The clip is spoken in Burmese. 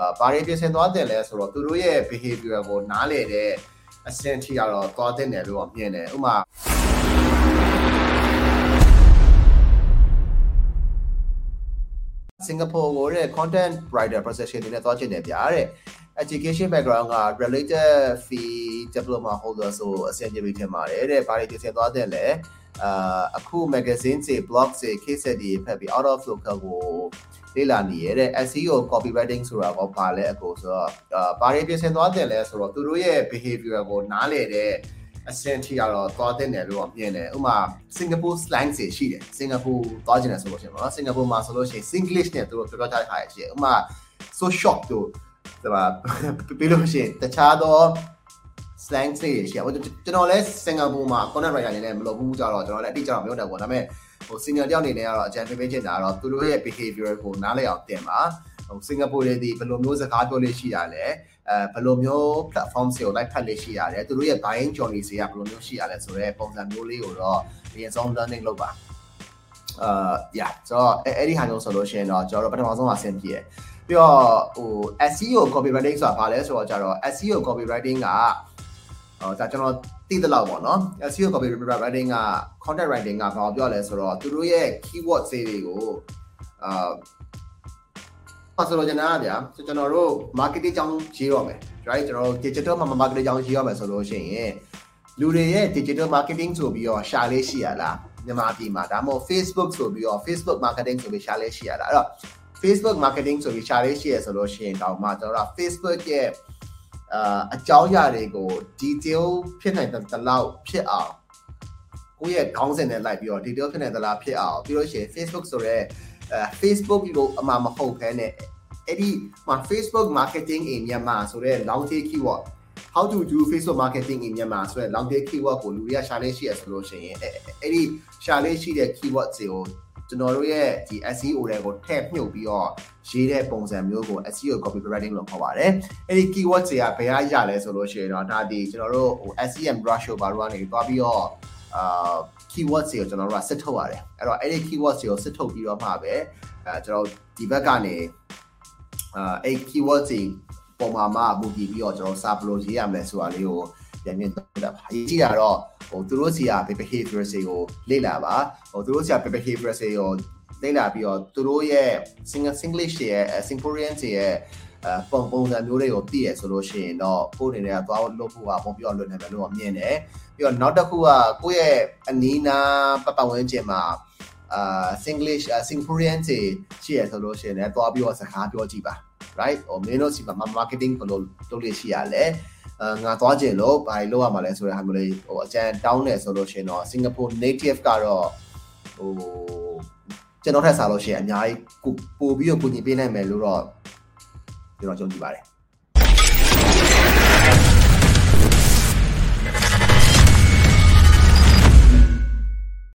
အာဘာတွေပြင်ဆင်သွားတယ်လဲဆိုတော့သူတို့ရဲ့ behavior ကိုနားလည်တဲ့အဆင့်ထိကတော့သွားတဲ့တယ်လို့မြင်တယ်ဥပမာ င်ကာပူကိုတဲ့ content writer profession တွေနဲ့သွားချင်တယ်ဗျာတဲ့ education background က related fee diploma holder ဆိုအဆင့်ပြေပြီးထင်ပါတယ်တဲ့ဘာတွေပြင်ဆင်သွားတဲ့လဲအာအခု magazine တွေ blog တွေ case study တွေဖတ်ပြီး out of local ကိုလေ့လာနေရတဲ့ SEO copywriting ဆိုတာကဘာလဲအကိုဆိုတော့အာဘာတွေပြင်ဆင်သွားတယ်လဲဆိုတော့သူတို့ရဲ့ behavior ကိုနားလည်တဲ့ အဆင့်ထိကတော့သွားတဲ့တယ်လို့မြင်တယ်ဥပမာစင်ကာပူ slang တွေရှိတယ်စင်ကာပူသွားကျင်တယ်ဆိုလို့ရှိရင်ပေါ့နော်စင်ကာပူမှာဆိုလို့ရှိရင် Singlish နဲ့သူတို့ပြောကြတဲ့ခါရှိတယ်ဥပမာ so shock တို့ဒီမှာပြီးလို့ရှိရင်တခြားသော slang တွေရှိတယ်ကျွန်တော်လည်းစင်ကာပူမှာ content writer အနေနဲ့မလုပ်ဘူးကြတော့ကျွန်တော်လည်းအတိအကျတော့မပြောတတ်ဘူးဒါပေမဲ့ဟို senior တယောက်အနေနဲ့ကတော့အကြံပေးပေးချင်တာကတော့သူတို့ရဲ့ behavior ကိုနားလည်အောင်သင်ပါဟိုစင်ကာပူတွေဒီဘယ်လိုမျိုးစကားပြောလို့ရှိရလဲ အဲဘယ်လိုမျိုး platform တွေကိုလိုက်ဖတ်လို့ရှိရတယ်သူတို့ရဲ့ buying journey တွေကဘယ်လိုမျိုးရှိရလဲဆိုတော့ပုံစံမျိုးလေးကိုတော့အရင်ဆုံး learning လုပ်ပါအာ yeah ဆိုတော့အဲ့ဒီဟာမျိုးဆိုလို့ရှိရင်တော့ကျွန်တော်တို့ပထမဆုံးအဆင်ပြေတယ်ပြီးတော့ဟို SEO copywriting ဆိုတာဘာလဲဆိုတော့ကျတော့ SEO copywriting ကဟိုဒါကျွန်တော်သိသလောက်ပေါ့နော် SEO copywriting က content writing ကဘာပြောလဲဆိုတော့သူတို့ရဲ့ keyword တွေတွေကိုအာ ပါဆိုတော့ကျွန်တော်ကဗျာကျွန်တော်တို့ marketing ကြောင်းရေးရမယ် right ကျွန်တော်တို့ digital marketing ကြောင်းရေးရမယ်ဆိုလို့ရှိရင်လူတွေရဲ့ digital marketing ဆိုပြီးတော့ရှာလေးရှိရလားမြန်မာပြည်မှာဒါမှမဟုတ် Facebook ဆိုပြီးတော့ Facebook marketing ဆိုပြီးရှာလေးရှိရလားအဲ့တော့ Facebook marketing ဆိုပြီးရှာလေးရှိရဆိုလို့ရှိရင်တောင်မှကျွန်တော်တို့ Facebook ရဲ့အာအကြောင်းအရာတွေကို detail ဖြစ်နိုင်တဲ့လောက်ဖြစ်အောင်ကိုယ့်ရဲ့ခေါင်းစဉ်နဲ့လိုက်ပြီးတော့ detail ဖြစ်နိုင်တဲ့လောက်ဖြစ်အောင်ပြီးလို့ရှိရင် Facebook ဆိုရဲ အဲ Facebook လို့အမှမဟုတ်ဘဲနဲ့အဲ့ဒီမှာ Facebook marketing in Myanmar ဆိုတဲ့ long tail keyword how to do Facebook marketing in Myanmar ဆိုတဲ့ long tail keyword ကိုလူတွေကရှာလေးရှိရဆိုလို့ရှိရင်အဲ့ဒီရှာလေးရှိတဲ့ keyword တွေကိုကျွန်တော်တို့ရဲ့ဒီ SEO တွေကိုထည့်မြုပ်ပြီးတော့ရေးတဲ့ပုံစံမျိုးကို SEO copywriting လို့ခေါ်ပါတယ်။အဲ့ဒီ keyword တွေကဘယ်ရရလဲဆိုလို့ရှိရင်တော့ဒါဒီကျွန်တော်တို့ဟို SEM brush ကိုဘာလို့ကနေသွားပြီးတော့ အာ keywords တွေကိုကျွန်တော်တို့ကစစ်ထုတ်ရတယ်အဲ့တော့အဲ့ဒီ keywords တွေကိုစစ်ထုတ်ပြီးတော့မှပဲအဲကျွန်တော်ဒီဘက်ကနေအာအဲ့ keywords တွေပုံမှာမှမူတည်ပြီးတော့ကျွန်တော်စာဘလို့ရေးရမယ်ဆိုတာလေးကိုပြန်ပြန်သုံးသပ်ပါရေးကြည့်တာတော့ဟိုသူတို့စီက behavior တွေကိုလေ့လာပါဟိုသူတို့စီက behavior တွေကိုလေ့လာပြီးတော့သူတို့ရဲ့ single singlish ရဲ့ singaporean ရဲ့ အဲပုံပုံစံမျိုးတွေကိုသိရဆိုလို့ရှိရင်တော့ကိုယ်အနေနဲ့သွားလို့ဖို့ကပုံပြောလွတ်နေမယ်လို့မြင်တယ်ပြီးတော့နောက်တစ်ခုကကိုယ့်ရဲ့အနီးနားပတ်ပတ်ဝန်းကျင်မှာအာ Singlish Singaporean တွေရှိရဆိုလို့ရှိရင်လည်းသွားပြီးတော့စကားပြောကြည့်ပါ right ဟိုမင်းတို့စီမှာ marketing ဘယ်လိုလုပ်လို့ရှိရလဲအာငါသွားကြင်လို့ဘာလို့လုပ်ရမှာလဲဆိုတဲ့ဟာမျိုးလေးဟိုအကြံတောင်းတယ်ဆိုလို့ရှိရင်တော့ Singapore native ကတော့ဟိုကျွန်တော်ထက်စားလို့ရှိရင်အများကြီးပို့ပြီးတော့ကိုညီပေးနိုင်မယ်လို့တော့ ကျွန်တော်ကြုံကြည်ပါတယ်